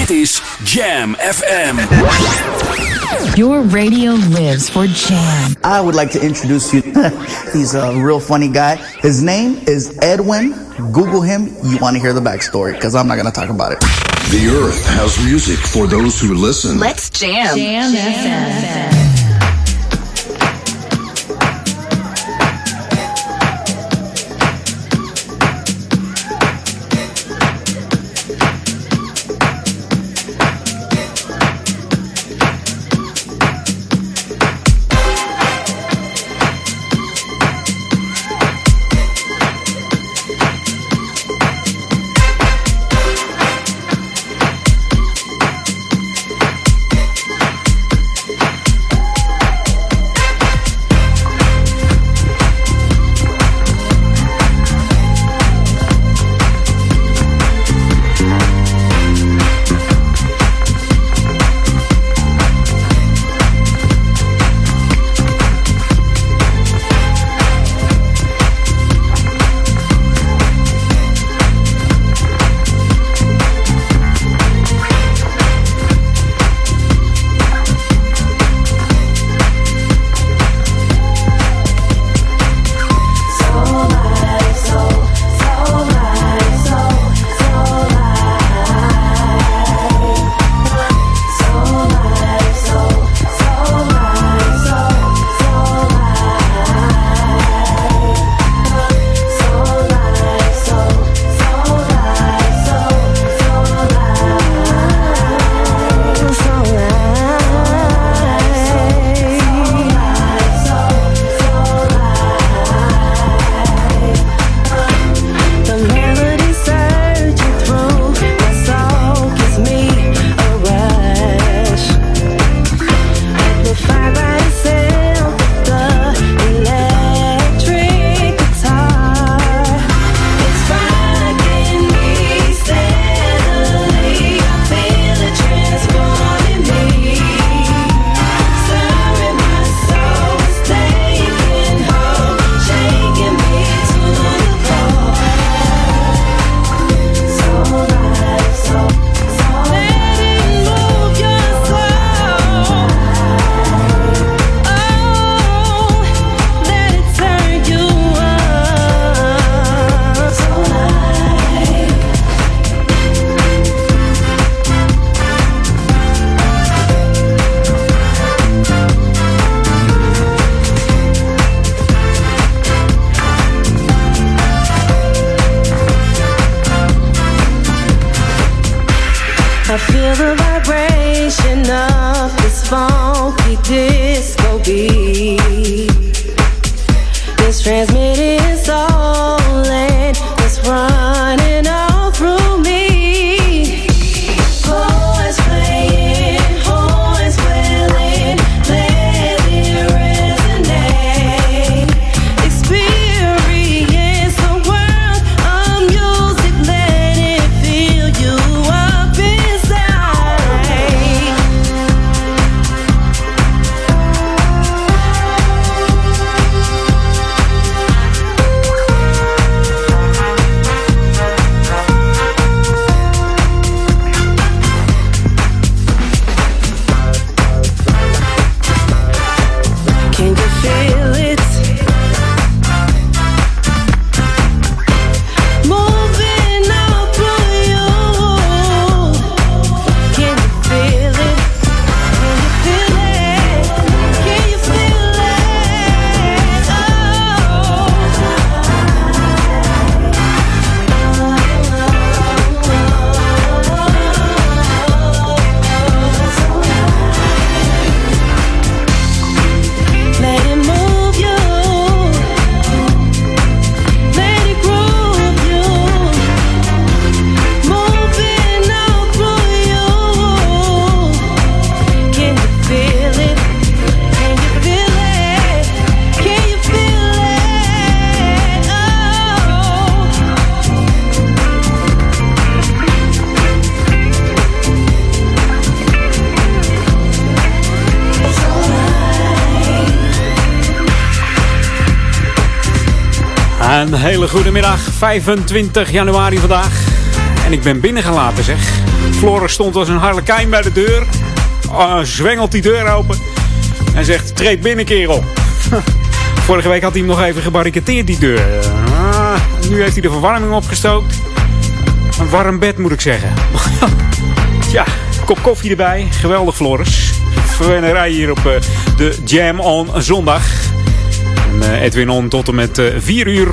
Dit is Jam FM. Your radio lives for Jam. I would like to introduce you. He's a real funny guy. His name is Edwin. Google him. You want to hear the backstory because I'm not going to talk about it. The earth has music for those who listen. Let's jam. Jam FM. Een 25 januari vandaag. En ik ben binnengelaten zeg. Floris stond als een harlekijn bij de deur. Uh, zwengelt die deur open. En zegt, treed binnen kerel. Vorige week had hij hem nog even gebarricadeerd die deur. Uh, nu heeft hij de verwarming opgestookt. Een warm bed moet ik zeggen. ja, kop koffie erbij. Geweldig Floris. Verwennerij hier op uh, de Jam on zondag. En uh, Edwin on tot en met 4 uur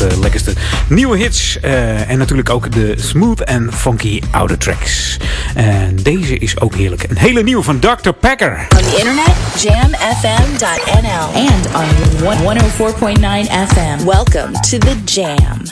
met de lekkerste nieuwe hits. Uh, en natuurlijk ook de smooth en funky oude tracks. En deze is ook heerlijk. Een hele nieuwe van Dr. Packer. On the internet, jamfm.nl. And on 104.9 FM. Welcome to the Jam.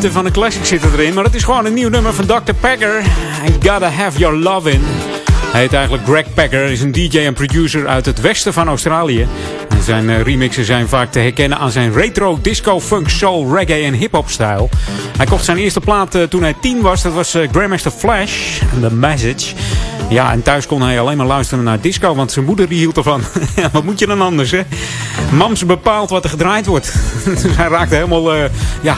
Van een classic zitten erin. Maar het is gewoon een nieuw nummer van Dr. Packer. I Gotta Have Your Love In. Hij heet eigenlijk Greg Packer, is een DJ en producer uit het westen van Australië. En zijn uh, remixen zijn vaak te herkennen aan zijn retro, disco, funk, soul, reggae en hip-hop stijl. Hij kocht zijn eerste plaat uh, toen hij tien was. Dat was uh, Grandmaster Flash, The Message. Ja, en thuis kon hij alleen maar luisteren naar disco, want zijn moeder die hield ervan. wat moet je dan anders, hè? Mams bepaalt wat er gedraaid wordt. dus hij raakte helemaal, ja,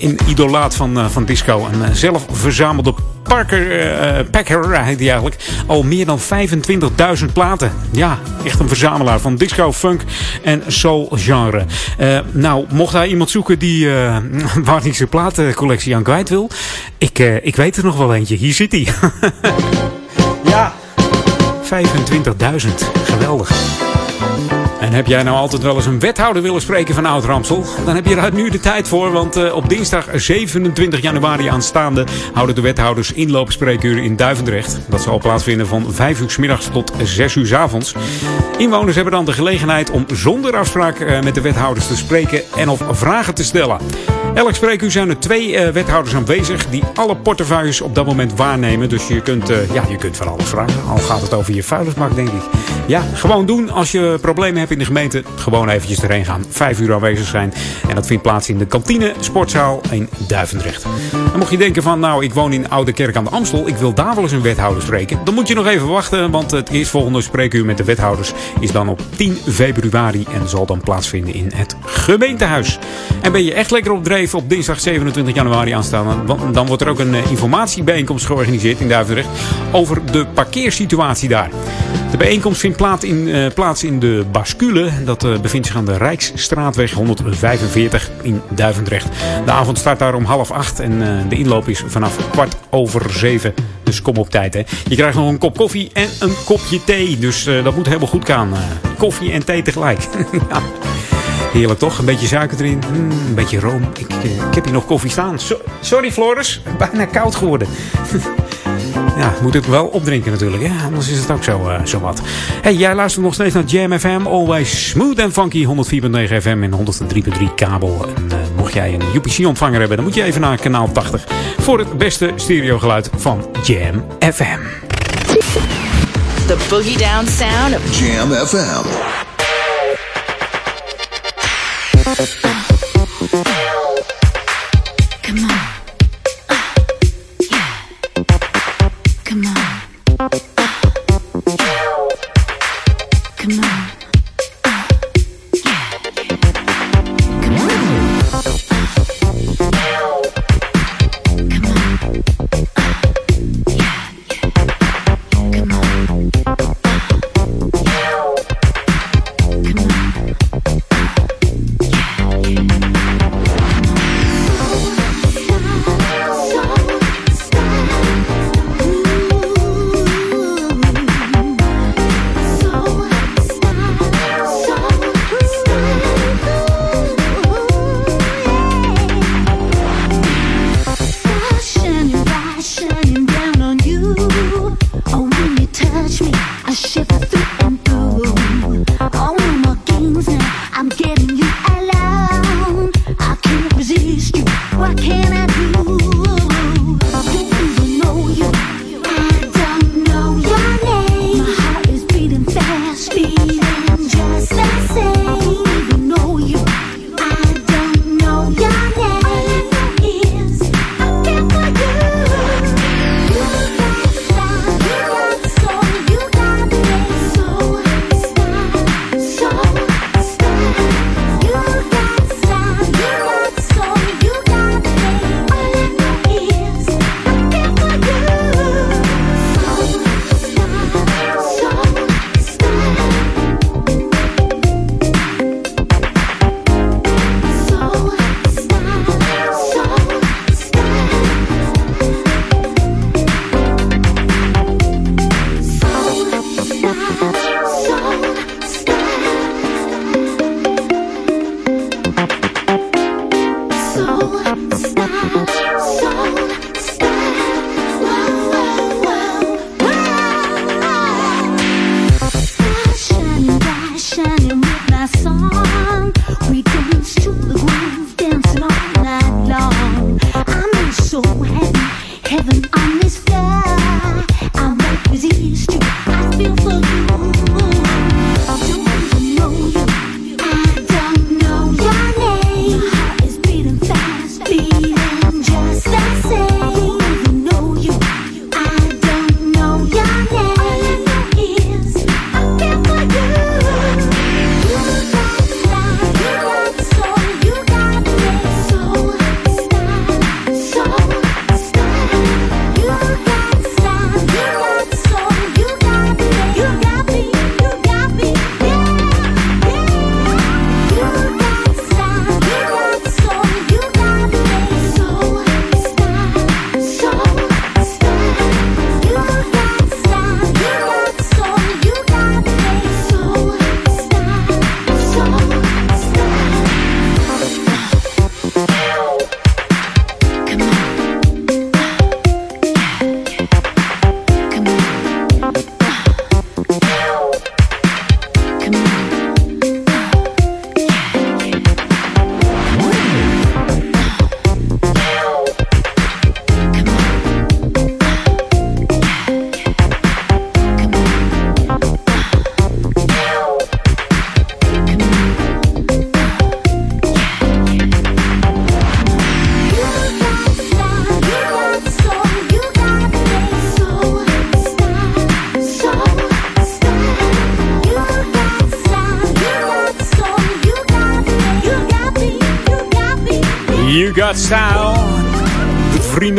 in idolaat van, uh, van disco. En uh, zelf verzamelde Parker uh, Packer, heet hij eigenlijk, al meer dan 25.000 platen. Ja, echt een verzamelaar van disco, funk en soul genre. nou, mocht hij iemand zoeken die waar hij zijn platencollectie aan kwijt wil, ik, ik weet er nog wel eentje. Hier zit hij. ja, 25.000. Geweldig. En heb jij nou altijd wel eens een wethouder willen spreken van Oud-Ramsel? Dan heb je daar nu de tijd voor, want uh, op dinsdag 27 januari aanstaande houden de wethouders inloopspreekuur in Duivendrecht. Dat zal plaatsvinden van 5 uur s middags tot 6 uur s avonds. Inwoners hebben dan de gelegenheid om zonder afspraak uh, met de wethouders te spreken en of vragen te stellen. Elk spreekuur zijn er twee uh, wethouders aanwezig die alle portefeuilles op dat moment waarnemen. Dus je kunt, uh, ja, je kunt van alles vragen. Al gaat het over je vuilnisbak, denk ik. Ja, gewoon doen. Als je problemen hebt in de gemeente, gewoon eventjes erheen gaan. Vijf uur aanwezig zijn. En dat vindt plaats in de kantine sportzaal in Duivendrecht. En mocht je denken van, nou, ik woon in Oude Kerk aan de Amstel. Ik wil daar wel eens een wethouder spreken. Dan moet je nog even wachten, want het eerstvolgende spreekuur met de wethouders is dan op 10 februari. En zal dan plaatsvinden in het gemeentehuis. En ben je echt lekker op dreef op dinsdag 27 januari aanstaan. Dan wordt er ook een informatiebijeenkomst georganiseerd in Duivendrecht over de parkeersituatie daar. De bijeenkomst vindt plaats in, uh, plaats in de Bascule. Dat uh, bevindt zich aan de Rijksstraatweg 145 in Duivendrecht. De avond start daar om half acht en de inloop is vanaf kwart over zeven. Dus kom op tijd. Hè. Je krijgt nog een kop koffie en een kopje thee. Dus dat moet helemaal goed gaan. koffie en thee tegelijk. Heerlijk toch? Een beetje suiker erin. Mm, een beetje room. Ik, ik, heb hier nog koffie staan. So sorry Floris. Bijna koud geworden. Ja, moet ik wel opdrinken natuurlijk. Hè? Anders is het ook zo, uh, zo wat. Hey, jij luistert nog steeds naar Jam FM. Always smooth and funky. 104.9 FM en 103.3 kabel. En uh, mocht jij een UPC-ontvanger hebben, dan moet je even naar kanaal 80. Voor het beste stereogeluid van Jam FM. The boogie down sound of Jam FM.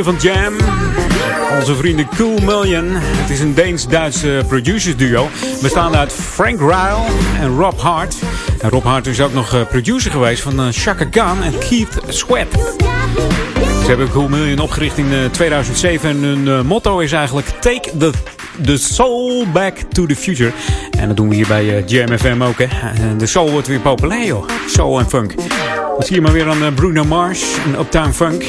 Van Jam. Onze vrienden Cool Million. Het is een Deens-Duitse producers duo. Bestaande uit Frank Ryle en Rob Hart. En Rob Hart is ook nog eh, producer geweest van uh, Chaka Khan en Keith Sweat. Ze hebben Cool Million opgericht in 2007 eh, en hun motto is eigenlijk Take the, the soul back to the future. En dat doen we hier bij Jam FM ook. Hè. De soul wordt weer populair joh. Soul en funk. Je maar weer aan Bruno Mars en Uptown Funk.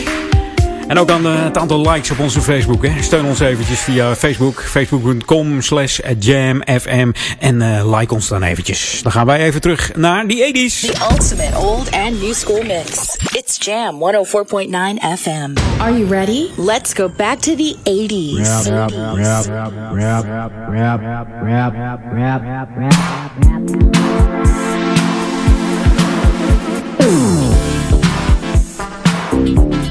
En ook aan het aantal likes op onze Facebook. Hè. Steun ons eventjes via Facebook. Facebook.com slash jamfm. En uh, like ons dan eventjes. Dan gaan wij even terug naar die 80s. The ultimate old and new school mix. It's Jam 104.9 FM. Are you ready? Let's go back to the 80s. Rap, rap, rap, rap, rap, rap, rap, rap, rap, Ah, Bye.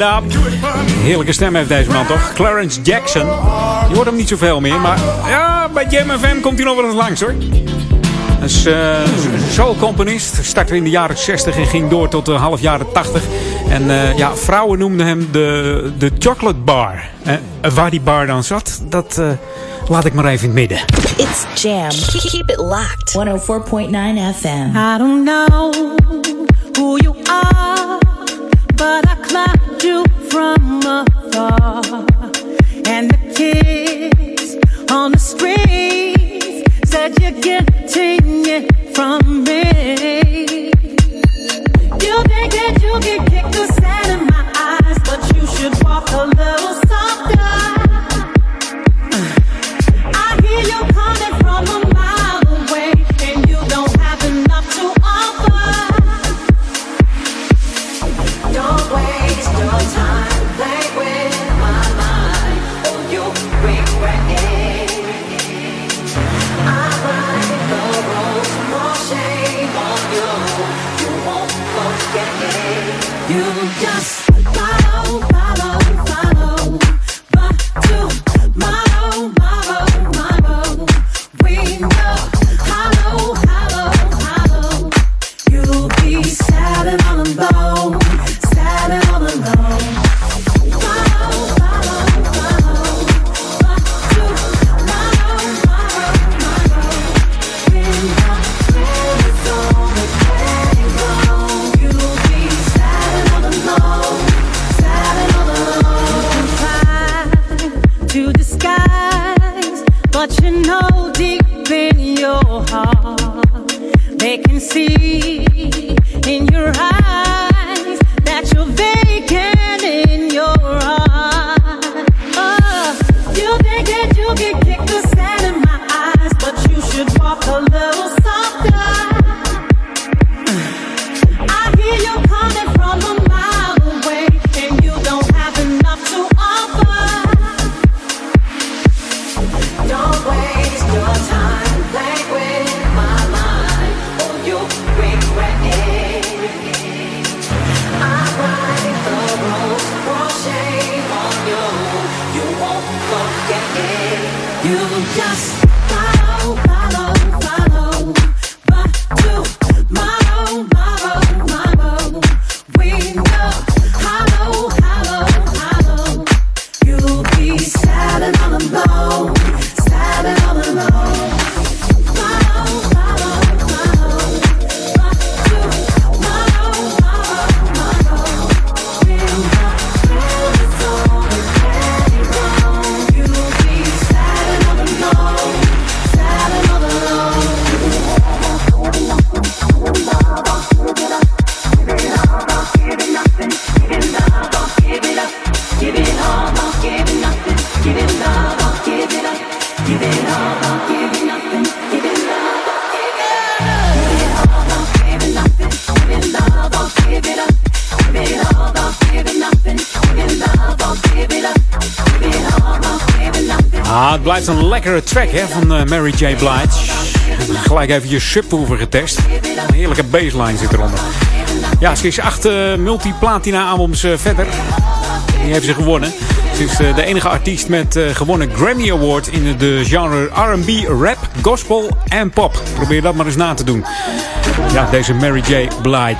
It up. Heerlijke stem heeft deze man toch? Clarence Jackson. Je hoort hem niet zoveel meer, maar ja, bij Jam FM komt hij nog wel eens langs hoor. Hij is uh, soul-componist. Startte in de jaren 60 en ging door tot de half jaren 80. En uh, ja, vrouwen noemden hem de, de chocolate bar. Uh, waar die bar dan zat, dat uh, laat ik maar even in het midden. It's Jam. Keep it locked. 104.9 FM. I don't know track hè, van uh, Mary J. Blige. Gelijk even je subwoofer getest. Een heerlijke baseline zit eronder. Ja, ze is acht uh, multi-platina albums uh, verder. Die heeft ze gewonnen. Ze is de enige artiest met gewonnen Grammy Award in de genre R&B, rap, gospel en pop. Probeer dat maar eens na te doen. Ja, deze Mary J. Blige.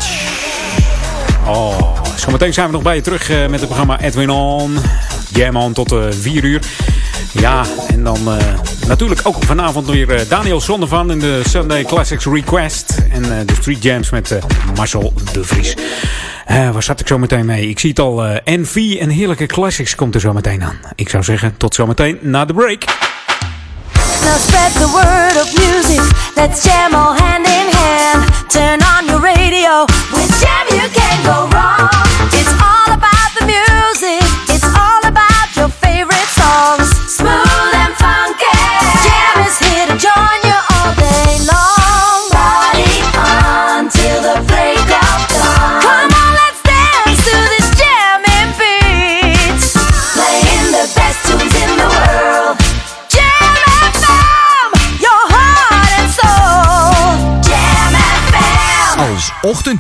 Oh, zometeen zijn we nog bij je terug met het programma Edwin On. Jam On tot 4 uur. Ja, en dan natuurlijk ook vanavond weer uh, Daniel Zonnevan in de Sunday Classics Request. En uh, de Street Jams met Marcel de Vries. waar zat ik zo meteen mee? Ik zie het al. NV en heerlijke classics komt er zo meteen aan. Ik zou zeggen, tot zometeen na de break. Now spread the word of music. Let's jam all hand in hand. Turn on your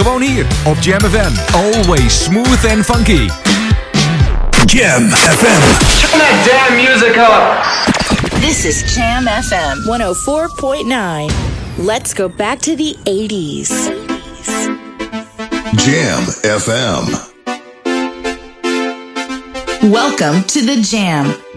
Gewoon hier op Jam FM. Always smooth and funky. Jam FM. Turn that damn music up. This is Jam FM 104.9. Let's go back to the 80s. Jam FM. Welcome to the Jam.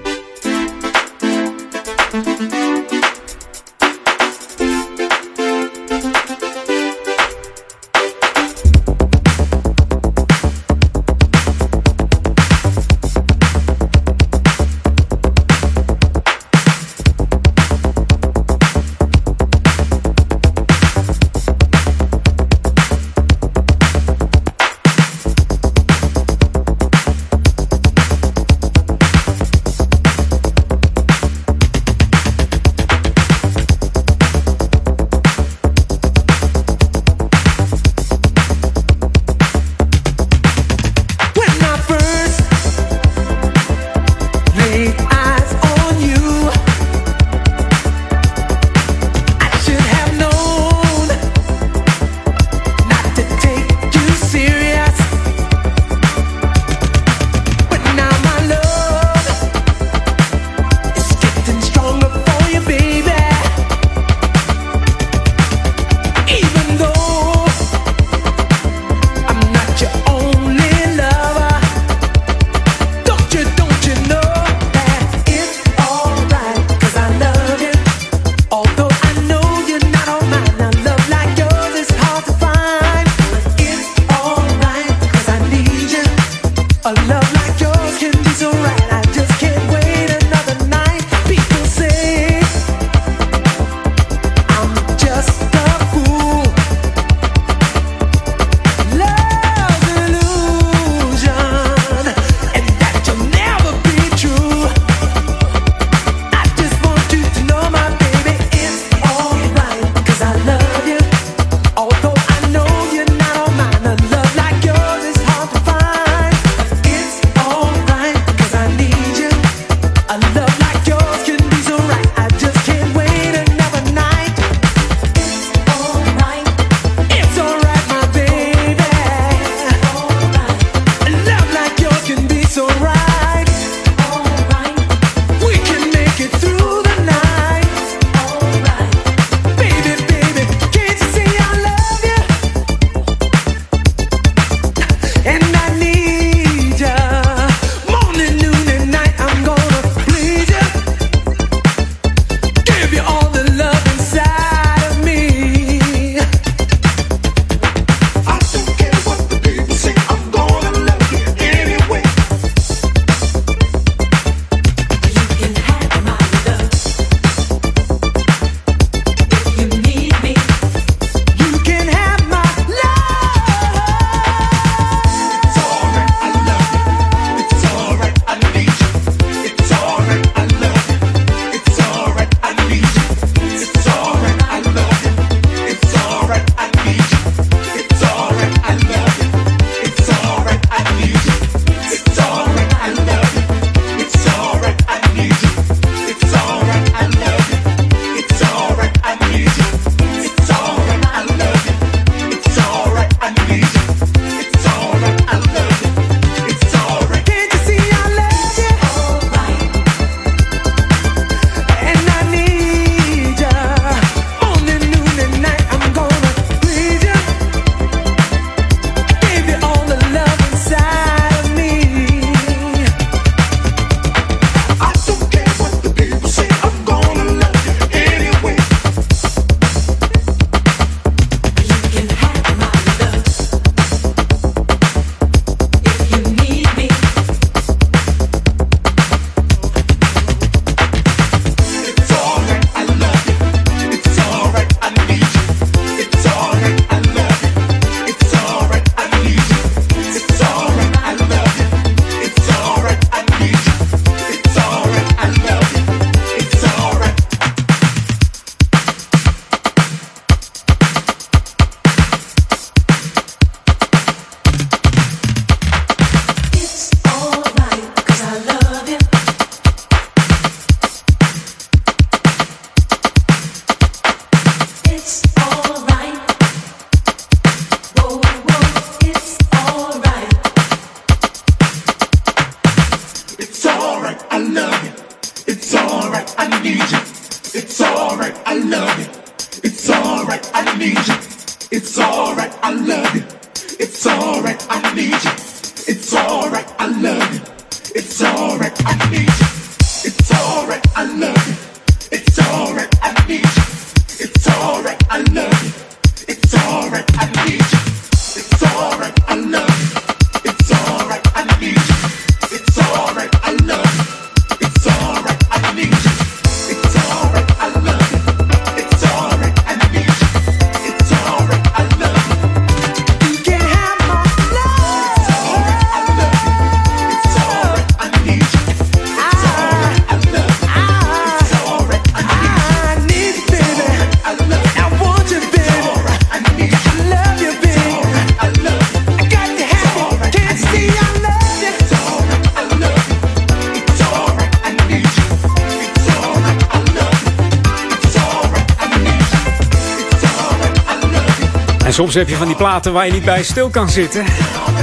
Soms heb je van die platen waar je niet bij stil kan zitten.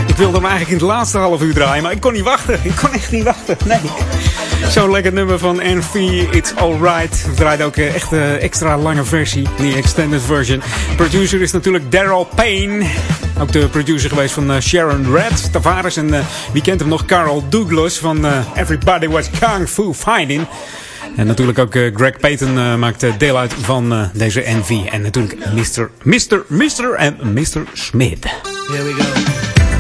Ik wilde hem eigenlijk in het laatste half uur draaien, maar ik kon niet wachten. Ik kon echt niet wachten. Nee. Zo'n lekker nummer van NV, It's Alright. We draaien ook een echt een extra lange versie, die extended version. Producer is natuurlijk Daryl Payne. Ook de producer geweest van uh, Sharon Red, Tavares en wie kent hem nog? Carl Douglas van Everybody Was Kung Fu Fighting. En natuurlijk ook uh, Greg Payton uh, maakt deel uit van deze NV. En natuurlijk Mr. Mr. Mr. en Mr. Smith. Here we go.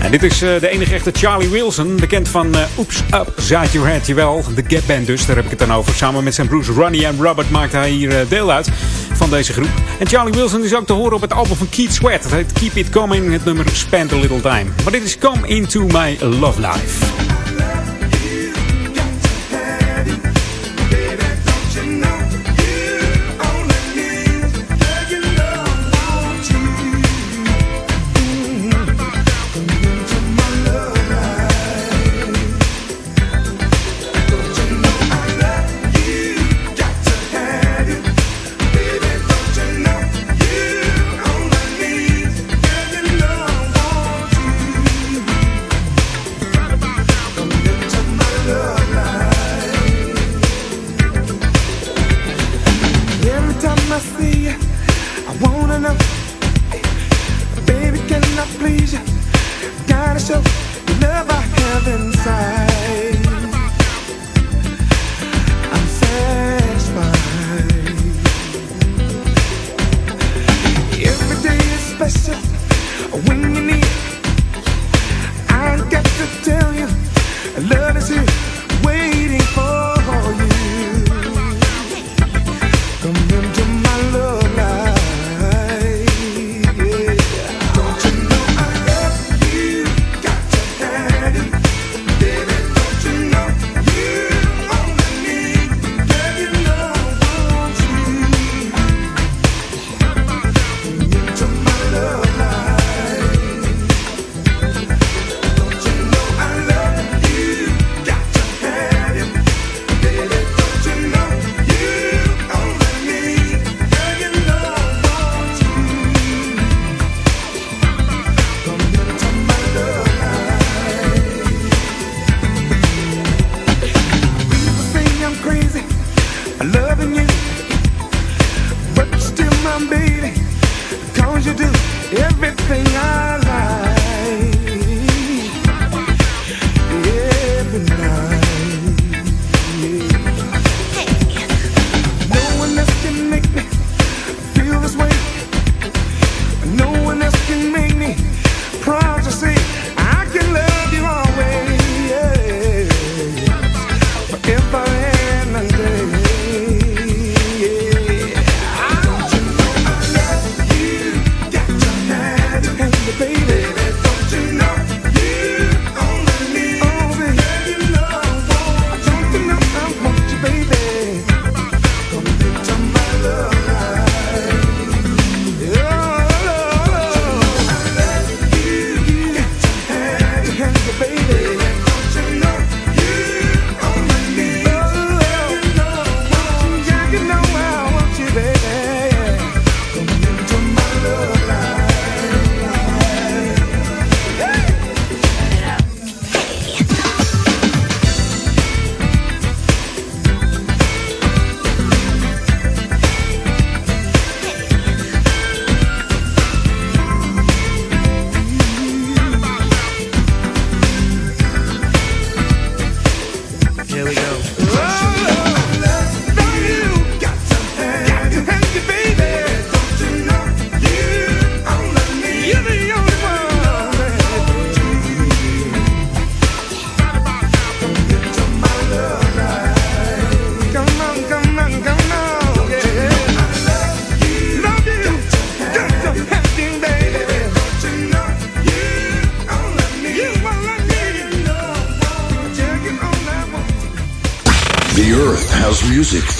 En dit is de enige echte Charlie Wilson, bekend van Oops Up Side Your Head. Jawel, de Gap Band dus, daar heb ik het dan over. Samen met zijn broers Ronnie en Robert maakt hij hier deel uit van deze groep. En Charlie Wilson is ook te horen op het album van Keith Sweat. Het heet Keep It Coming, het nummer Spend a Little Time. Maar dit is Come Into My Love Life.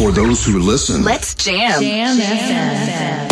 For those who listen. Let's jam. Jam, jam FM.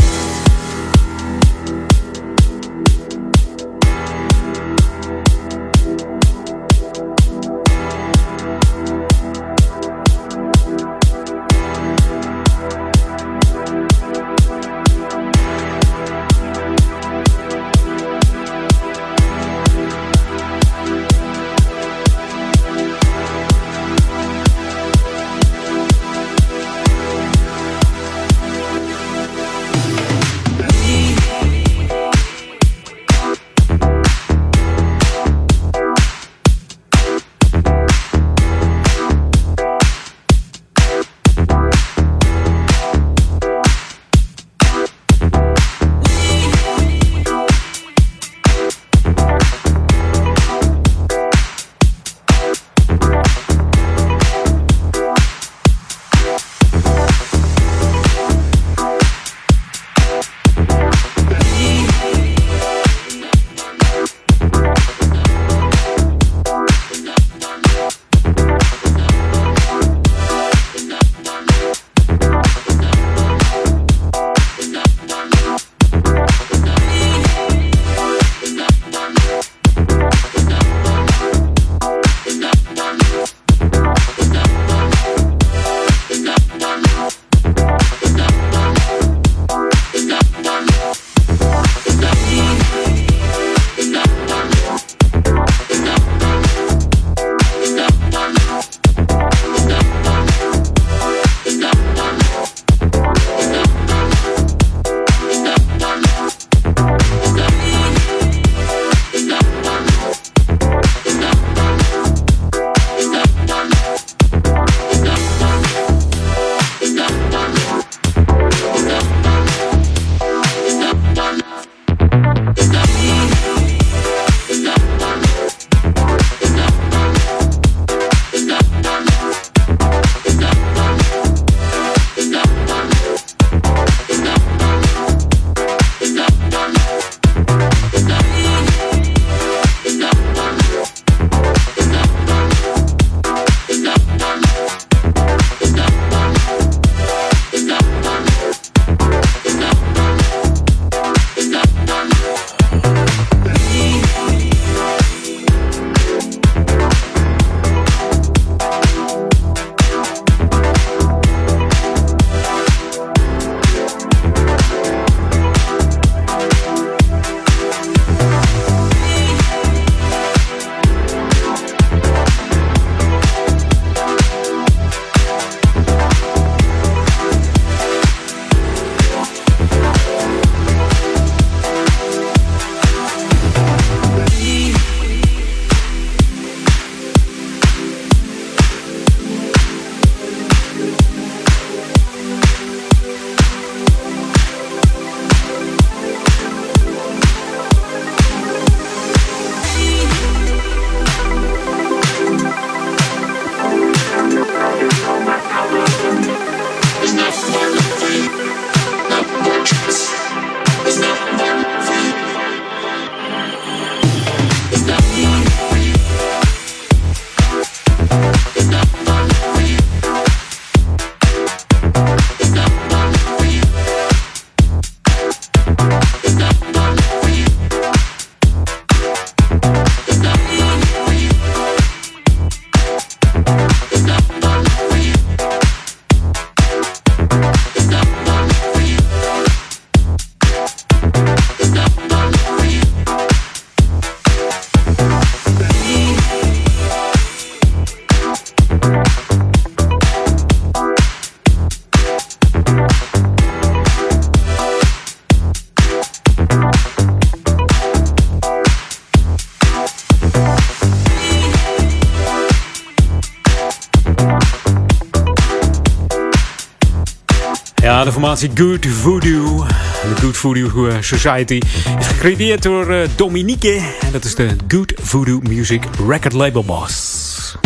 Formatie Good Voodoo. De Good Voodoo eh, Society is gecreëerd door uh, Dominique. En dat is de Good Voodoo Music Record Label Boss.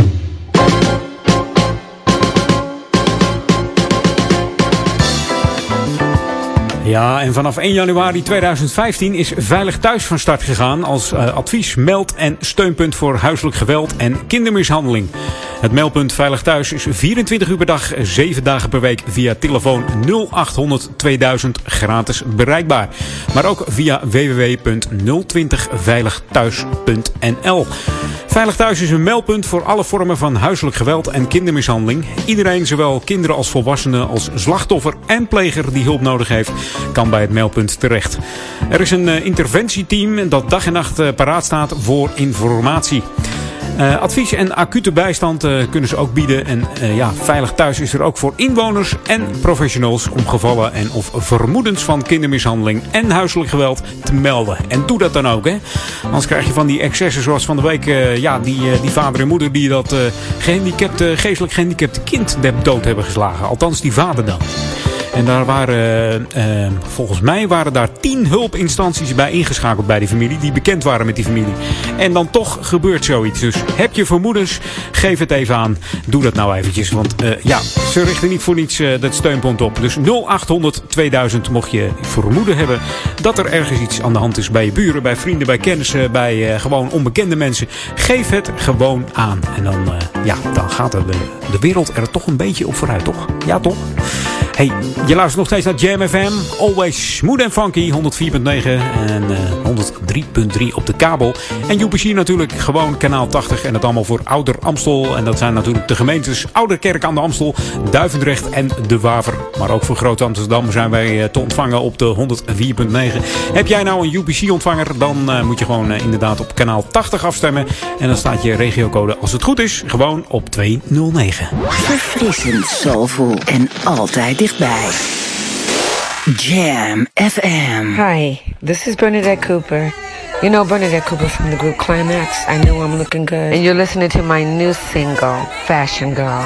Ja, en vanaf 1 januari 2015 is Veilig Thuis van start gegaan als uh, advies, meld- en steunpunt voor huiselijk geweld en kindermishandeling. Het meldpunt Veilig Thuis is 24 uur per dag, 7 dagen per week via telefoon 0800 2000 gratis bereikbaar. Maar ook via www.020veiligthuis.nl. Veilig Thuis is een meldpunt voor alle vormen van huiselijk geweld en kindermishandeling. Iedereen, zowel kinderen als volwassenen, als slachtoffer en pleger die hulp nodig heeft, kan bij het meldpunt terecht. Er is een uh, interventieteam dat dag en nacht uh, paraat staat voor informatie. Uh, advies en acute bijstand uh, kunnen ze ook bieden. En uh, ja, Veilig Thuis is er ook voor inwoners en professionals om gevallen en of vermoedens van kindermishandeling en huiselijk geweld te melden. En doe dat dan ook, hè. Anders krijg je van die excessen zoals van de week, ja, die, die vader en moeder die dat gehandicapte, geestelijk gehandicapte kind dood hebben geslagen. Althans, die vader dan. En daar waren, uh, volgens mij waren daar tien hulpinstanties bij ingeschakeld bij die familie. Die bekend waren met die familie. En dan toch gebeurt zoiets. Dus heb je vermoedens, geef het even aan. Doe dat nou eventjes. Want uh, ja, ze richten niet voor niets dat steunpunt op. Dus 0800 2000 mocht je vermoeden hebben dat er ergens iets aan de hand is bij je buren, bij vrienden, bij kennissen, bij gewoon onbekende mensen. Geef het gewoon aan. En dan, ja, dan gaat de, de wereld er toch een beetje op vooruit, toch? Ja, toch? Hey, je luistert nog steeds naar Jam FM. Always smooth en funky. 104.9 en uh, 103.3 op de kabel. En UPC natuurlijk gewoon kanaal 80. En dat allemaal voor Ouder Amstel. En dat zijn natuurlijk de gemeentes Ouderkerk aan de Amstel, Duivendrecht en De Waver. Maar ook voor Groot Amsterdam zijn wij te ontvangen op de 104.9. Heb jij nou een UPC-ontvanger, dan uh, moet je gewoon inderdaad op kanaal 80 afstemmen. En dan staat je regiocode, als het goed is, gewoon op 209. Verfrissend, soulful en altijd dichtbij. Jam FM. Hi, this is Bernadette Cooper. You know Bernadette Cooper from the group Climax. I know I'm looking good. And you're listening to my new single, Fashion Girl,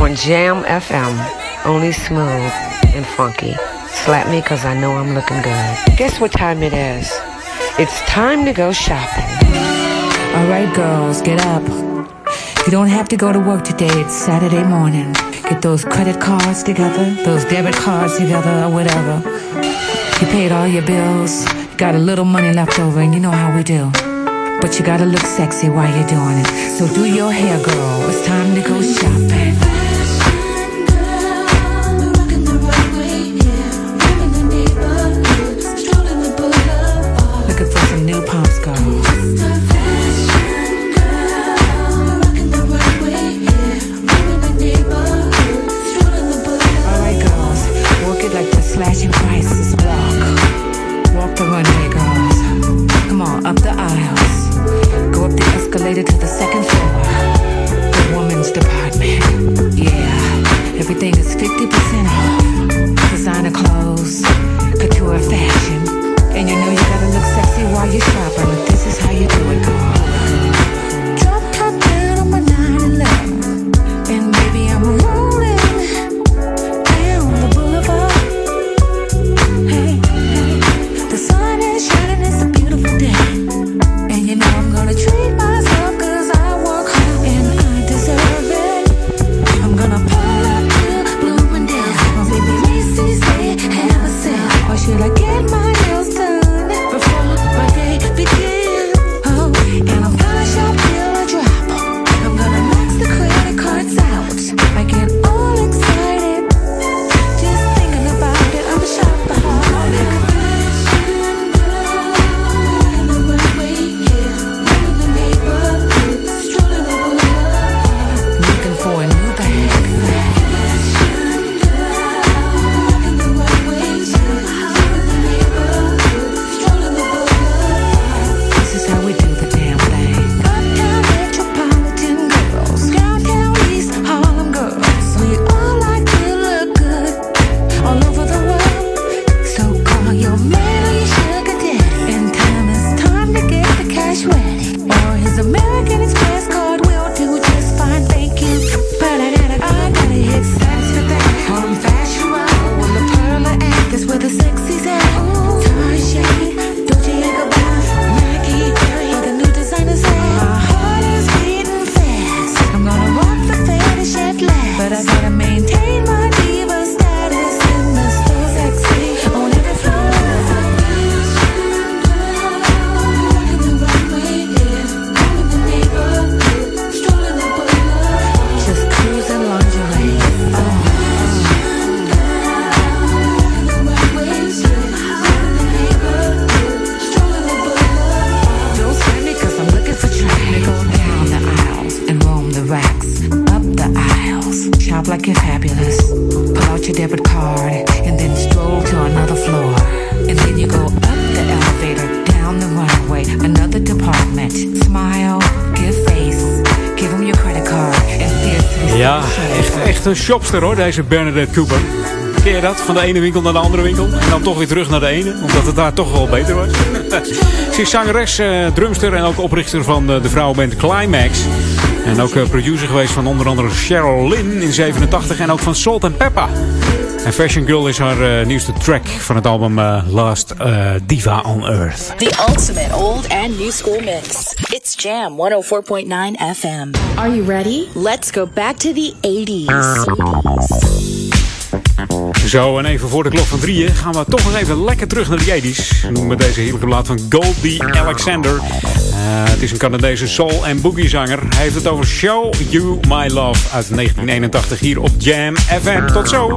on Jam FM. Only smooth and funky. Slap me cause I know I'm looking good. Guess what time it is? It's time to go shopping. All right, girls, get up. You don't have to go to work today. It's Saturday morning. Get those credit cards together, those debit cards together, or whatever. You paid all your bills, you got a little money left over, and you know how we do. But you gotta look sexy while you're doing it. So do your hair, girl. It's time to go shopping. escalated to the second floor. The woman's department. Yeah, everything is 50% off. Designer clothes, couture fashion. And you know you gotta look sexy while you're shopping. This is how you do it, girl. een shopster hoor, deze Bernadette Cooper. Ken je dat? Van de ene winkel naar de andere winkel. En dan toch weer terug naar de ene, omdat het daar toch wel beter was. Ze is zangeres, eh, drumster en ook oprichter van eh, de vrouwenband Climax. En ook eh, producer geweest van onder andere Cheryl Lynn in 87 en ook van Salt and Pepper. En Fashion Girl is haar nieuwste track van het album Last Diva on Earth. The ultimate old and new school mix. Jam 104.9 FM. Are you ready? Let's go back to the 80s. Zo, en even voor de klok van drieën gaan we toch nog even lekker terug naar de 80s. Noemen Met deze heerlijke plaat van Goldie Alexander. Uh, het is een Canadese soul- en boogie-zanger. Hij heeft het over Show You My Love uit 1981 hier op Jam FM. Tot zo!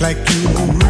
like you.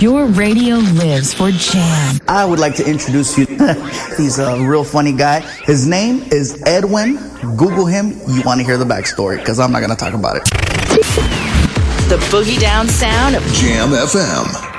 Your radio lives for Jam. I would like to introduce you. He's a real funny guy. His name is Edwin. Google him. You want to hear the backstory because I'm not going to talk about it. The boogie down sound of Jam FM.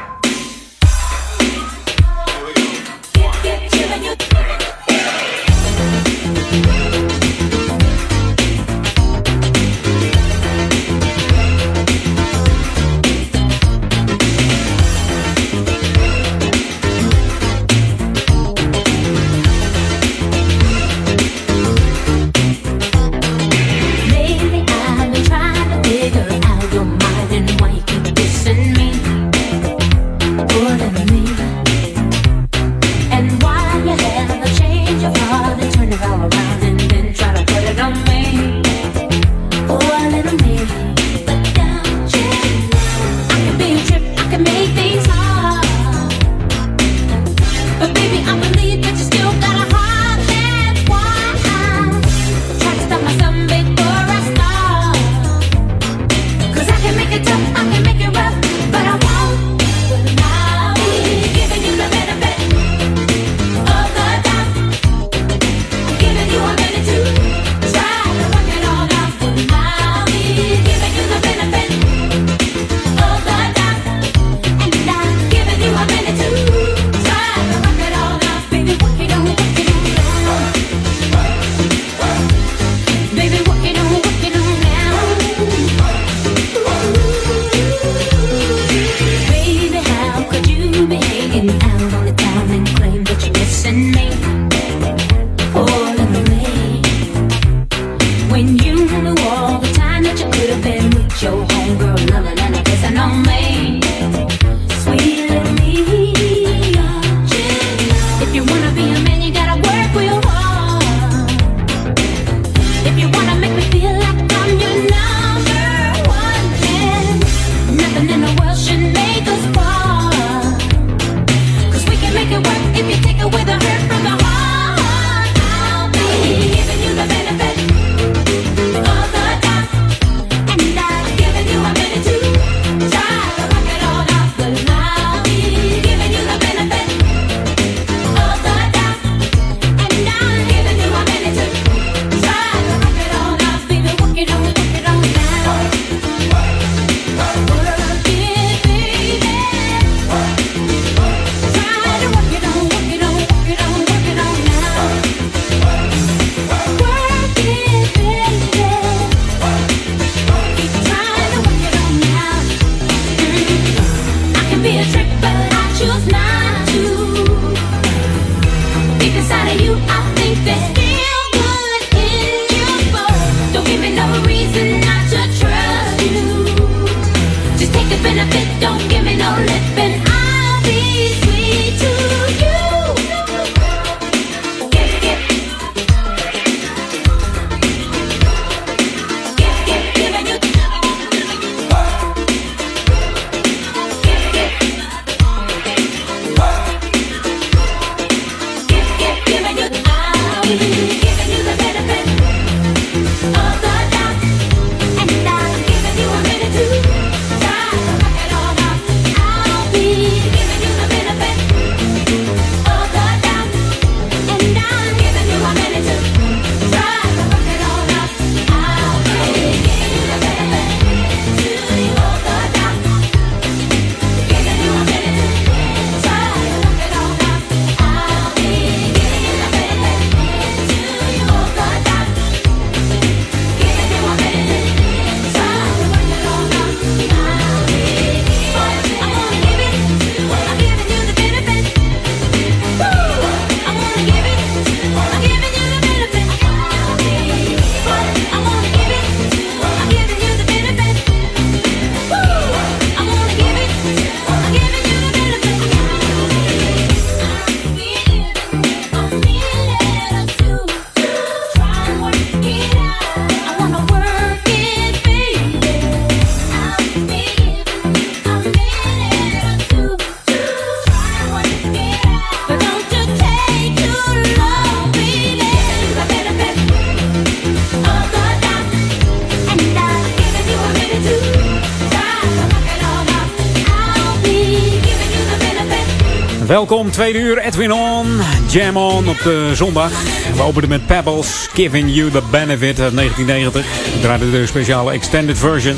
Welkom, tweede uur, Edwin On, Jam On op de zondag. We openen met Pebbles, Giving You The Benefit uit 1990. We draaiden de speciale extended version.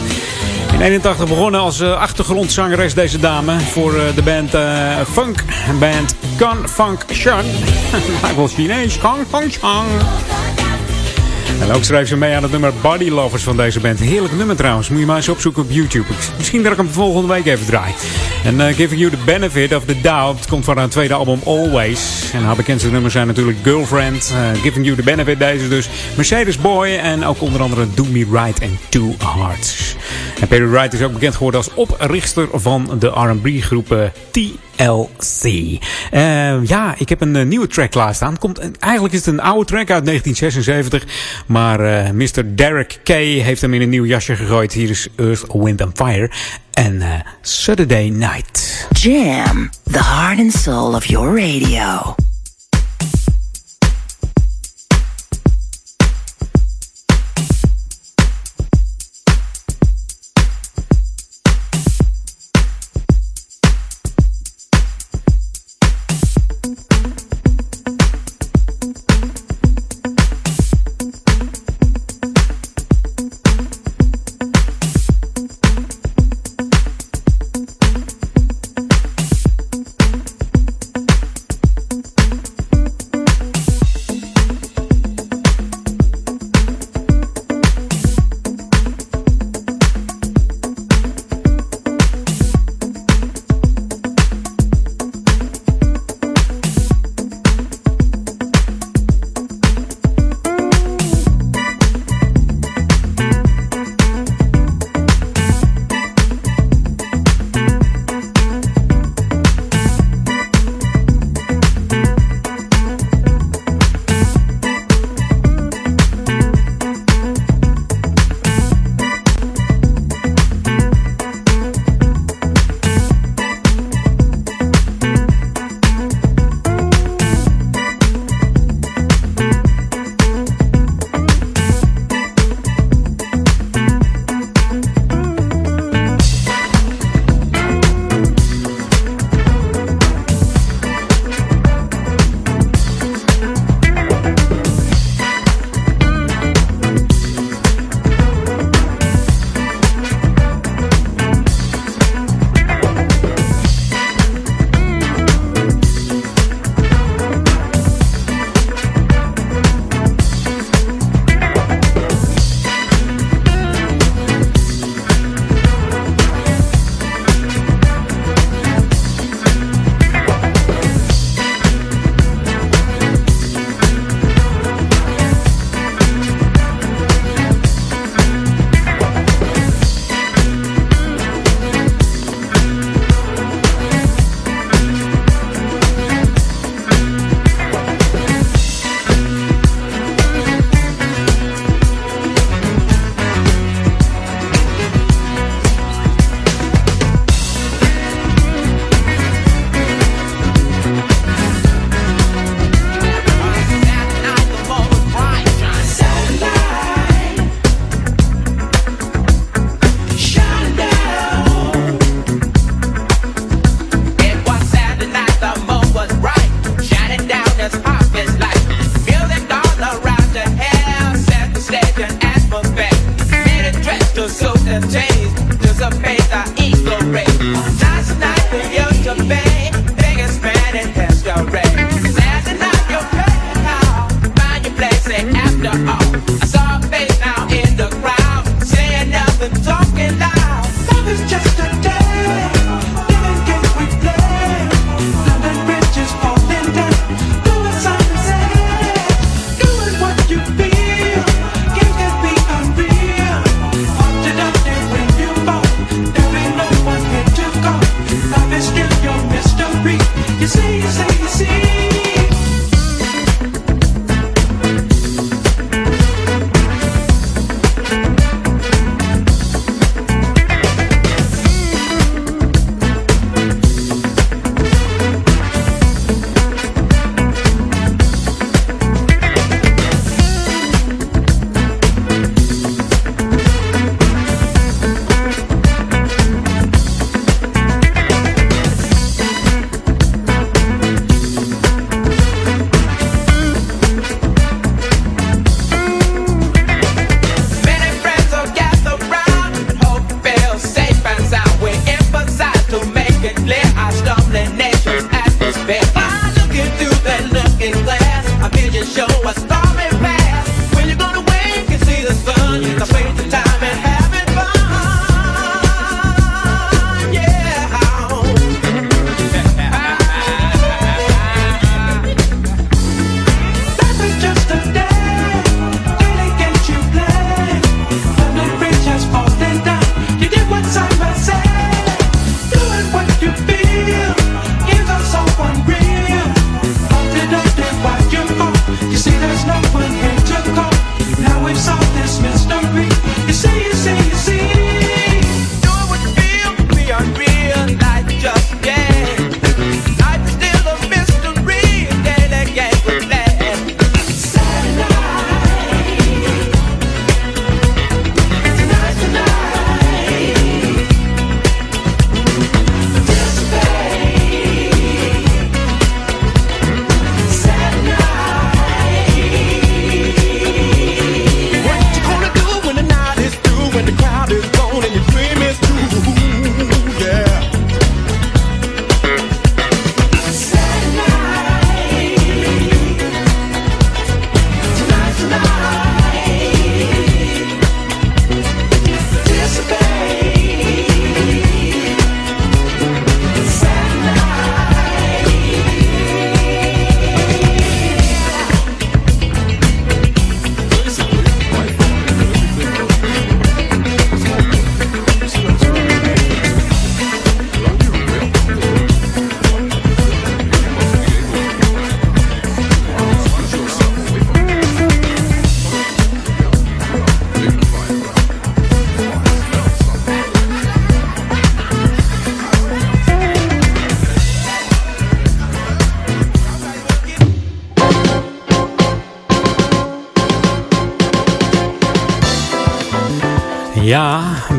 In 81 begonnen als uh, achtergrondzangeres deze dame voor uh, de band uh, Funk Band Gun Funk Shun. Lijkt wel Chinees, Gun Funk Shun. En ook schrijft ze mee aan het nummer Body Lovers van deze band. Heerlijk nummer trouwens. Moet je maar eens opzoeken op YouTube. Misschien dat ik hem volgende week even draai. En uh, Giving You The Benefit of the Doubt komt van haar tweede album Always. En haar bekendste nummers zijn natuurlijk Girlfriend. Uh, Giving You The Benefit deze dus. Mercedes Boy en ook onder andere Do Me Right and Two Hearts. En Perry Wright is ook bekend geworden als oprichter van de R&B groep uh, TLC. Uh, ja, ik heb een uh, nieuwe track klaarstaan. Komt, eigenlijk is het een oude track uit 1976. Maar Mr. Derek Kay heeft hem in een nieuw jasje gegooid. Hier is Earth, Wind and Fire. En Saturday Night. Jam, the heart and soul of your radio.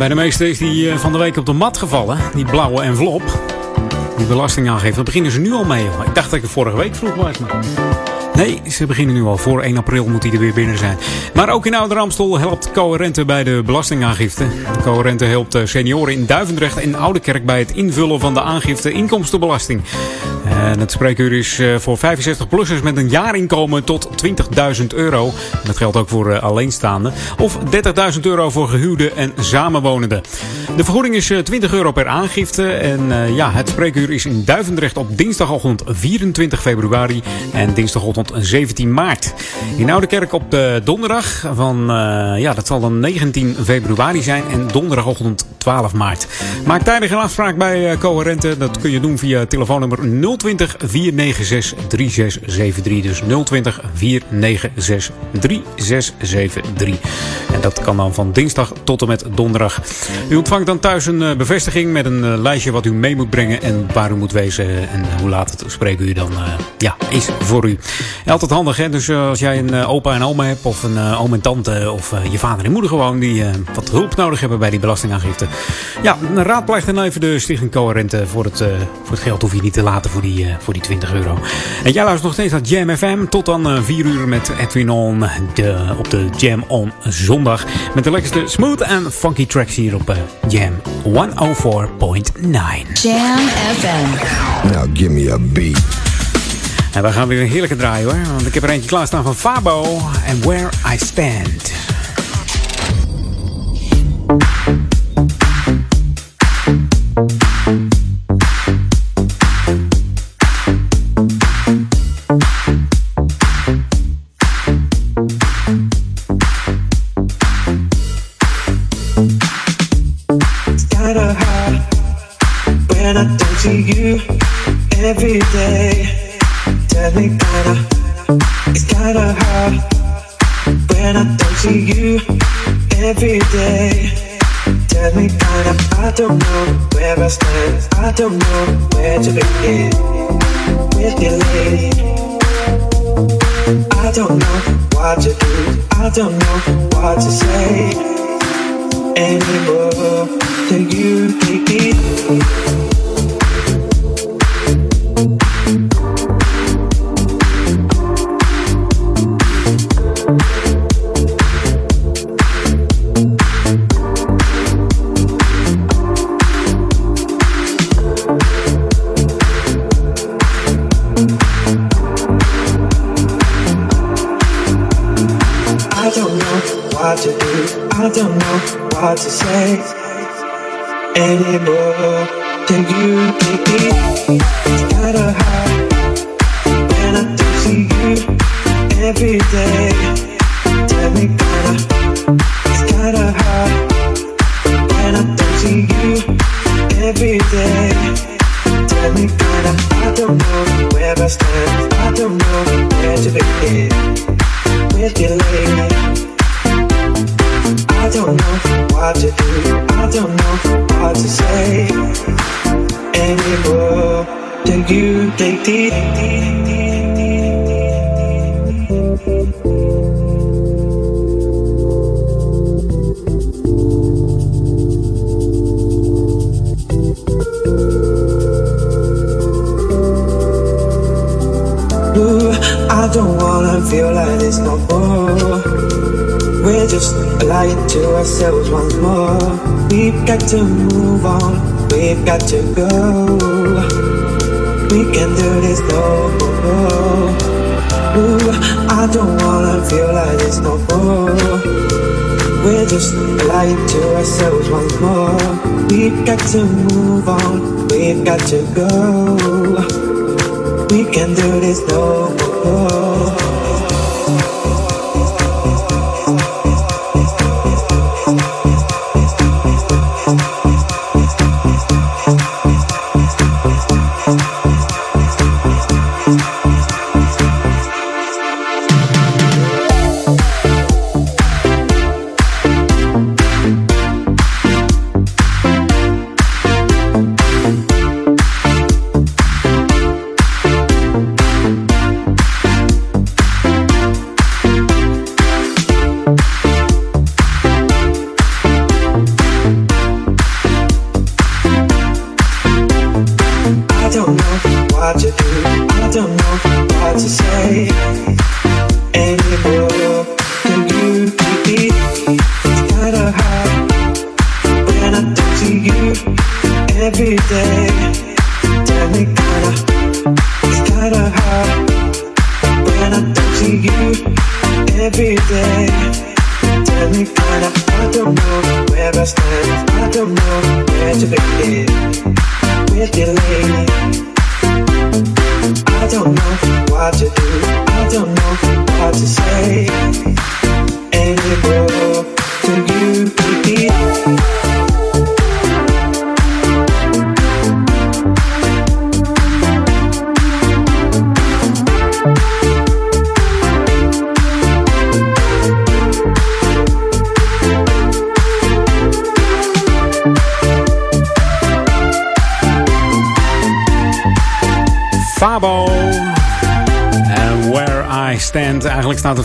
Bij de meeste is die eh, van de week op de mat gevallen. Die blauwe envelop. Die belastingaangifte. Daar beginnen ze nu al mee. Ik dacht dat ik het vorige week vroeg was. Nee, ze beginnen nu al. Voor 1 april moet hij er weer binnen zijn. Maar ook in Oude Ramstel helpt Coherente bij de belastingaangifte. Coherente helpt eh, senioren in Duivendrecht en Oudekerk bij het invullen van de aangifte inkomstenbelasting. En het spreekuur is eh, voor 65-plussers met een jaarinkomen tot 20.000 euro. Dat geldt ook voor eh, alleenstaanden. Of 30.000 euro voor gehuwden en samenwonenden. De vergoeding is eh, 20 euro per aangifte. En eh, ja, het spreekuur is in Duivendrecht op dinsdagochtend 24 februari en dinsdagochtend 17 maart. In Oudekerk op de donderdag van, eh, ja, dat zal dan 19 februari zijn en donderdagochtend 12 maart. Maak tijdig een afspraak bij eh, Coherente. Dat kun je doen via telefoonnummer 020 496 3673. Dus 020 496 3673. En dat kan dan van dinsdag tot en met donderdag. U ontvangt dan thuis een eh, bevestiging met een eh, lijstje wat u mee moet brengen en waar u moet wezen en hoe laat het u dan eh, ja, is voor u. Altijd handig, hè? Dus eh, als jij een eh, opa en oma hebt of een eh, oom en tante of eh, je vader en moeder gewoon die eh, wat hulp nodig hebben bij die belastingaangifte. Ja, raadpleeg dan even de Stichting Coherente voor het, eh, voor het geld hoef je niet te laten voor die, eh, voor die 20 euro. En jij luistert nog steeds naar Jam FM tot dan eh, 4 uur met Edwin On de, op de Jam On zondag. Met de lekkerste smooth en funky tracks hier op eh, Jam 104.9. Jam FM. Now give me a beat. En we gaan weer een heerlijke draaien hoor. Want ik heb er eentje klaarstaan van Fabo en Where I Stand. Don't know where to begin with lady. I don't know what to do. I don't know what to say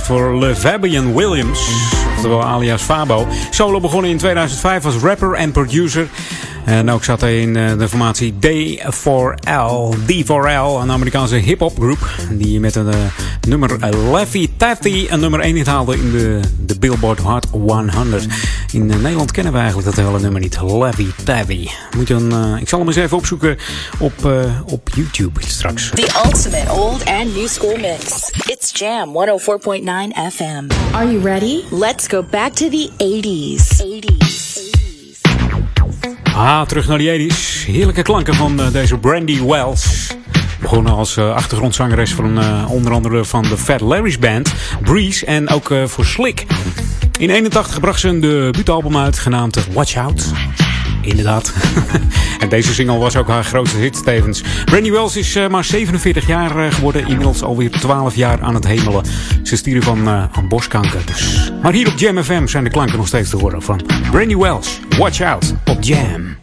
voor Le Fabian Williams. Oftewel alias Fabo. Solo begonnen in 2005 als rapper en producer. En ook zat hij in eh, de formatie D4L. D4L, een Amerikaanse hip-hop groep. Die met een uh, nummer Leffy Taffy een nummer 1 hit haalde in de, de Billboard Hot 100. In Nederland kennen we eigenlijk dat hele nummer niet. Leffy Taffy. Moet je een, ik zal hem eens even opzoeken op, op YouTube straks. The ultimate old and new school mix. It's Jam 104.9 FM. Are you ready? Let's go back to the 80s. 80s. Ah, terug naar die 80s. Heerlijke klanken van uh, deze Brandy Wells. Begonnen als uh, achtergrondzangeres van uh, onder andere van de Fat Larry's Band, Breeze en ook voor Slick. In 81 bracht ze een debuutalbum uit genaamd Watch Out. Inderdaad. en deze single was ook haar grootste hit tevens. Brandy Wells is uh, maar 47 jaar uh, geworden. Inmiddels alweer 12 jaar aan het hemelen. Ze stieren van, uh, borstkanker. Dus. Maar hier op Jam FM zijn de klanken nog steeds te horen van Brandy Wells. Watch out op Jam.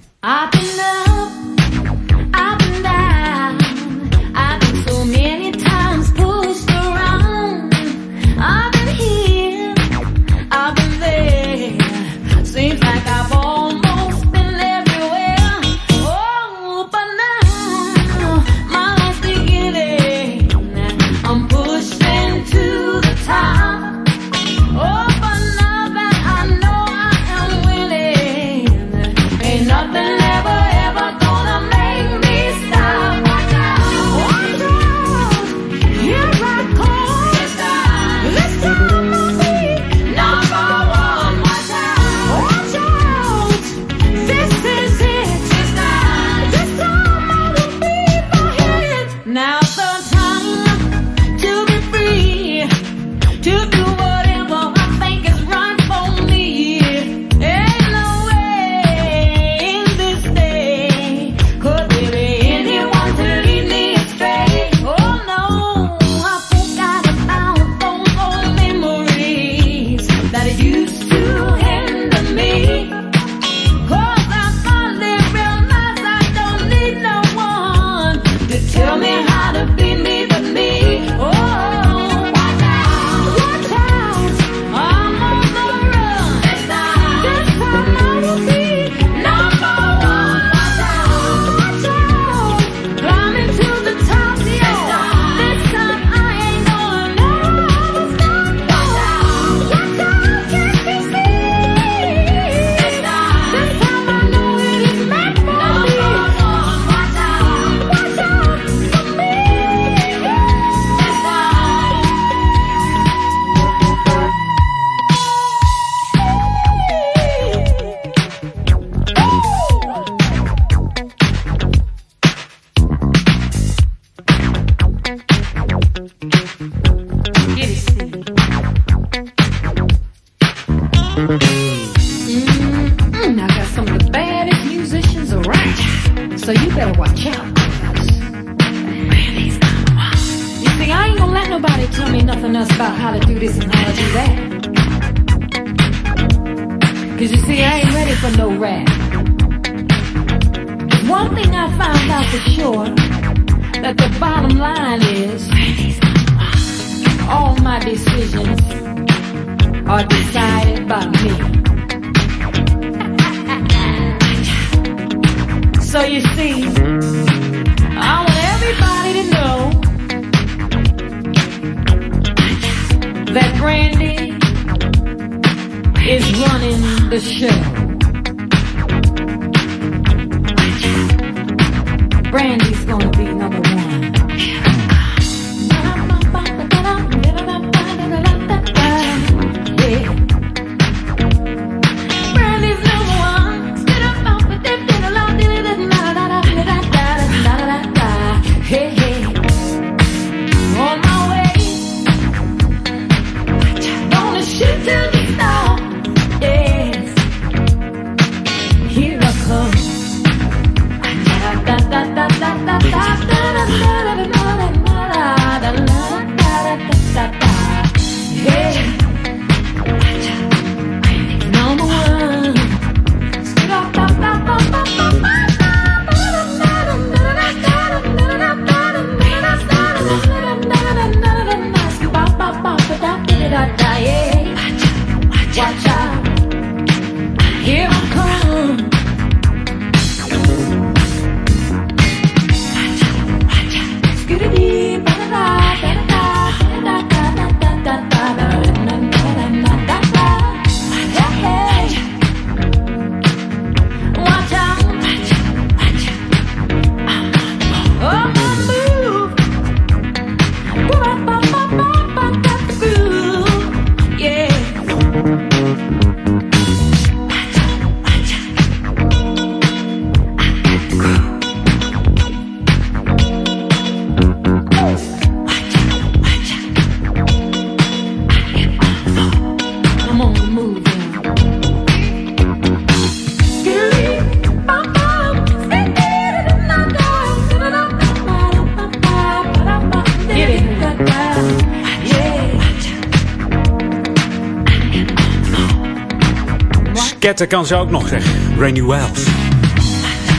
Sketten kan ze ook nog zeggen. Randy Wells.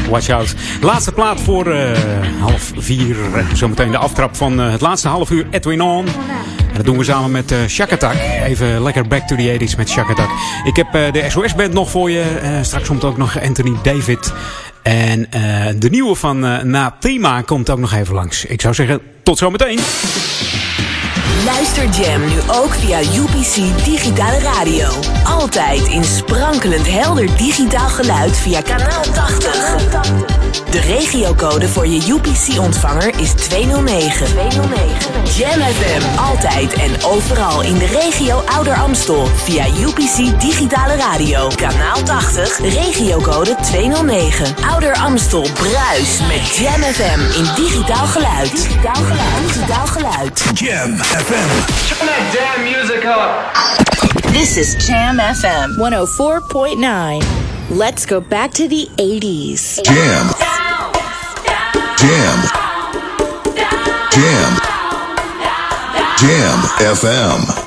Watch out. Laatste plaat voor eh, half vier. Zometeen de aftrap van eh, het laatste half uur Edwin On. En dat doen we samen met eh Shack Attack. Even lekker back to the 80s met Shack Attack. Ik heb de SOS-band nog voor je. Straks komt ook nog Anthony David. En de nieuwe van Na Thema komt ook nog even langs. Ik zou zeggen, tot zometeen. Luister Jam nu ook via UPC Digitale Radio. Altijd in sprankelend helder digitaal geluid via kanaal 80. De regiocode voor je UPC-ontvanger is 209. 209. Jam FM, altijd en overal in de regio Ouder Amstel via UPC Digitale Radio. Kanaal 80, regiocode 209. Ouder Amstel bruis met Jam FM in digitaal geluid. Digitaal geluid. Digitaal geluid. Jam FM. Turn that damn music up. This is Jam FM 104.9. Let's go back to the 80s. Jam. Jam. Jam. Jam FM.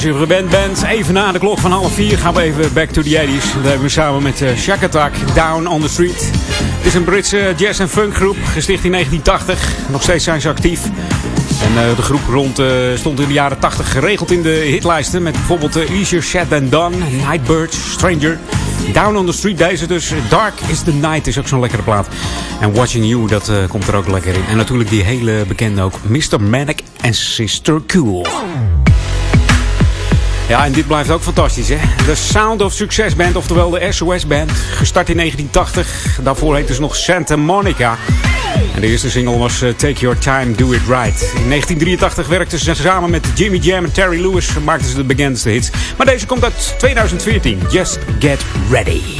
Zoals je gewend bent, even na de klok van half vier gaan we even back to the 80s. Dat hebben we samen met uh, Shack Attack, Down on the Street. Het is een Britse jazz- en funkgroep, gesticht in 1980. Nog steeds zijn ze actief. En eh, de groep rond eh, stond in de jaren 80 geregeld in de hitlijsten. Met bijvoorbeeld uh, Easier Said Than Done, Nightbird, Stranger. Down on the Street, deze dus. Dark is the Night is ook zo'n lekkere plaat. En Watching You, dat eh, komt er ook lekker in. En natuurlijk die hele bekende ook. Mr. Manic en Sister Cool. Ja, en dit blijft ook fantastisch, hè? De Sound of Success Band, oftewel de SOS Band. Gestart in 1980. Daarvoor heette ze nog Santa Monica. En de eerste single was eh, Take Your Time, Do It Right. In 1983 werkten ze samen met Jimmy Jam en Terry Lewis. en Maakten ze de bekendste hits. Maar deze komt uit 2014. Just Get Ready.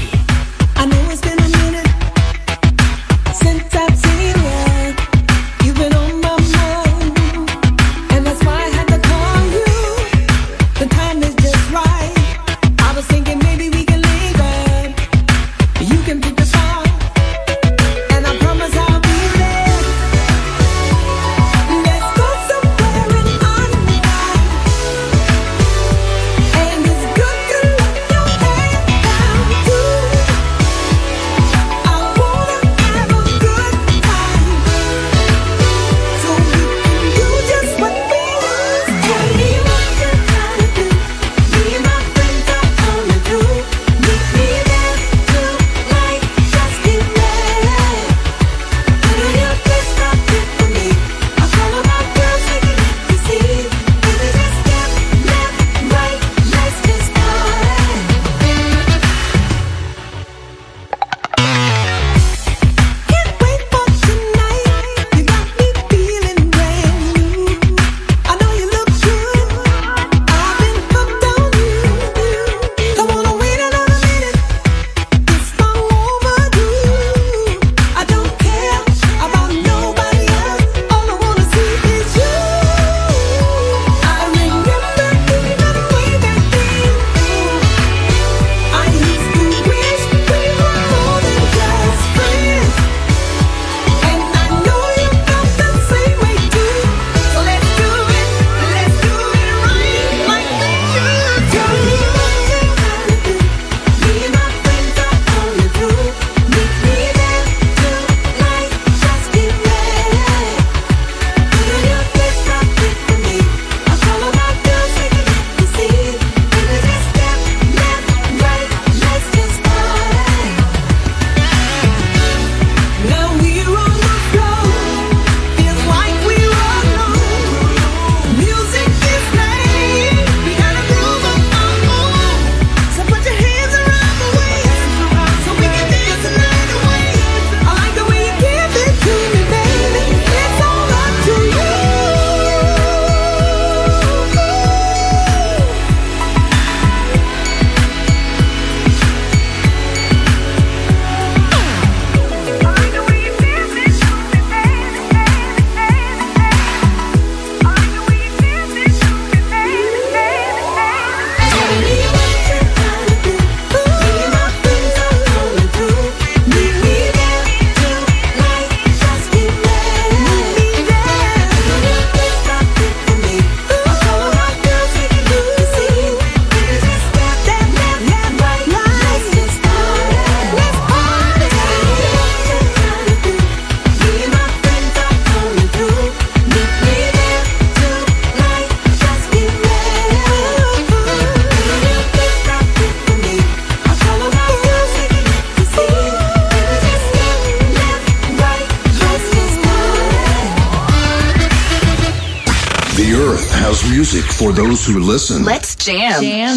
For those who listen. Let's jam. Jam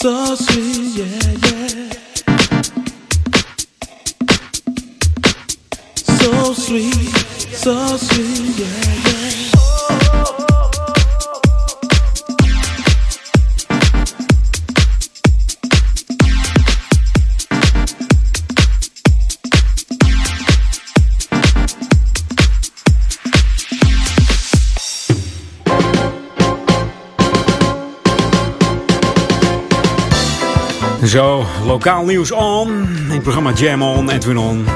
so sweet, lokaal nieuws on. In het programma Jam On, Edwin On.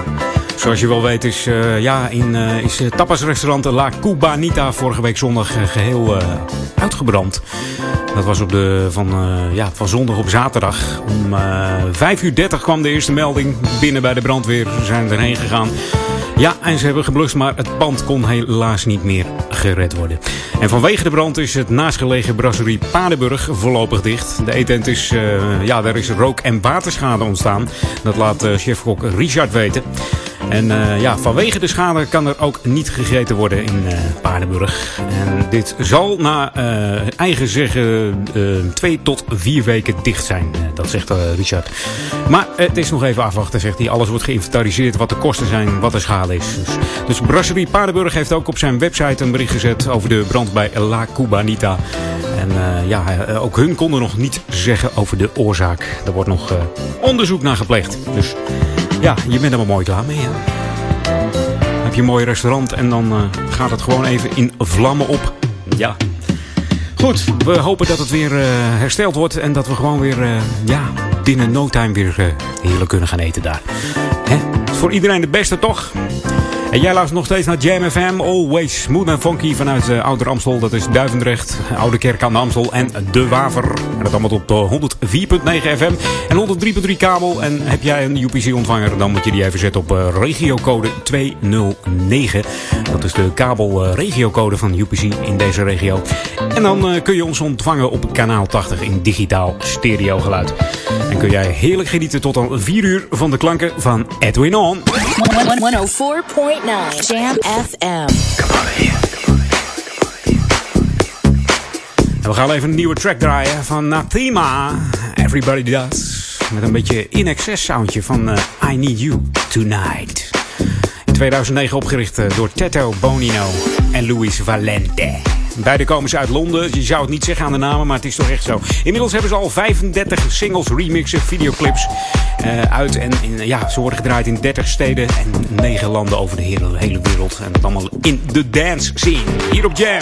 Zoals je wel weet is, eh, ja, in, eh, is het tapasrestaurant La Cubanita vorige week zondag eh, geheel eh, uitgebrand. Dat was op de, van, eh, ja, van zondag op zaterdag. Om eh 5 uur 30 kwam de eerste melding binnen bij de brandweer. Ze zijn erheen gegaan. Ja, en ze hebben geblust, maar het pand kon helaas niet meer gered worden. En vanwege de brand is het naastgelegen brasserie Padenburg voorlopig dicht. De eetent is, eh, ja, daar is rook- en waterschade ontstaan. Dat laat eh, chefkok Richard weten. En eh, ja, vanwege de schade kan er ook niet gegeten worden in eh Paardenburg. En dit zal na eh, eigen zeggen twee tot vier weken dicht zijn. Dat zegt Richard. Maar het is nog even afwachten, zegt hij. Alles wordt geïnventariseerd, wat de kosten zijn, wat de schade is. Dus, dus Brasserie Paardenburg heeft ook op zijn website een bericht gezet over de brand bij La Cubanita. En ja, ook hun konden nog niet zeggen over de oorzaak. Er wordt nog onderzoek naar gepleegd. Dus ja, je bent er wel mooi klaar mee. Hè? Heb je een mooi restaurant en dan eh, gaat het gewoon even in vlammen op. Ja. Goed, we hopen dat het weer eh, hersteld wordt en dat we gewoon weer, eh, ja, binnen no time weer heerlijk kunnen gaan eten daar. Hè? Voor iedereen het beste, toch? En jij luistert nog steeds naar Jam FM. Always smooth en funky vanuit uh, Ouder Amstel. Dat is Duivendrecht, Oude Kerk aan de Amstel en De Waver. En dat allemaal op uh, 104.9 FM en 103.3 kabel. En heb jij een UPC-ontvanger, dan moet je die even zetten op uh, regiocode 209. Dat is de kabel uh, regiocode van UPC in deze regio. En dan kun je ons ontvangen op kanaal 80 in digitaal stereo geluid. En kun jij heerlijk genieten tot aan 4 uur van de klanken van Edwin On. 104.9 Jam FM. En we gaan even een nieuwe track draaien van Nathema. Everybody Does. Met een beetje in excess soundje van uh, I Need You Tonight. In 2009 opgericht uh, door Tetto Bonino en Luis Valente. Beide komen ze uit Londen. Je zou het niet zeggen aan de namen, maar het is toch echt zo. Inmiddels hebben ze al 35 singles, remixen, videoclips uh, uit. En in, ja, ze worden gedraaid in 30 steden en 9 landen over de hele, hele wereld. En dat allemaal in de dance scene. Hier op Jam.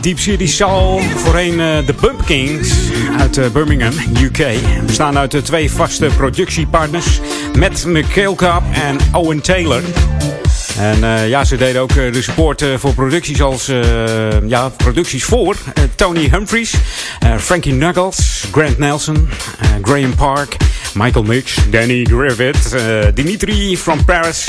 Deep City Soul. Voorheen eh, de Bumpkins uit eh, Birmingham, UK. Bestaan uit de twee vaste productiepartners. Matt McKelkap en Owen Taylor. En eh, ja, ze deden ook eh, de support eh, voor producties als... eh, ja, producties voor eh, Tony Humphries, eh, Frankie Knuckles, Grant Nelson, eh, Graham Park, Michael Mitch, Danny Griffith, eh, Dimitri from Paris...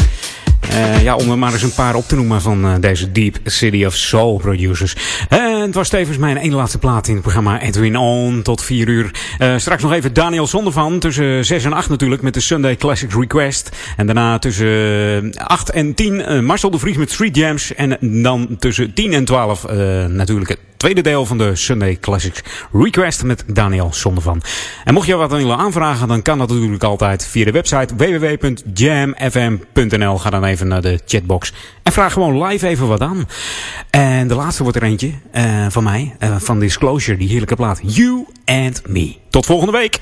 Eh, ja, om er maar eens een paar op te noemen van eh, deze Deep City of Soul producers. En het was tevens mijn ene laatste plaat in het programma Edwin On tot 4 uur. Eh, straks nog even Daniel Zondervan tussen 6 en 8 natuurlijk met de Sunday Classics Request. En daarna tussen 8 en 10 eh, Marcel de Vries met Street Jams. En dan tussen 10 en 12 eh, natuurlijk het tweede deel van de Sunday Classics Request met Daniel Zondervan. En mocht je wat willen aanvragen, dan kan dat natuurlijk altijd via de website www.jamfm.nl. Ga dan even naar de chatbox en vraag gewoon live even wat aan. En de laatste wordt er eentje eh, van mij, eh, van Disclosure, die heerlijke plaat You and Me. Tot volgende week!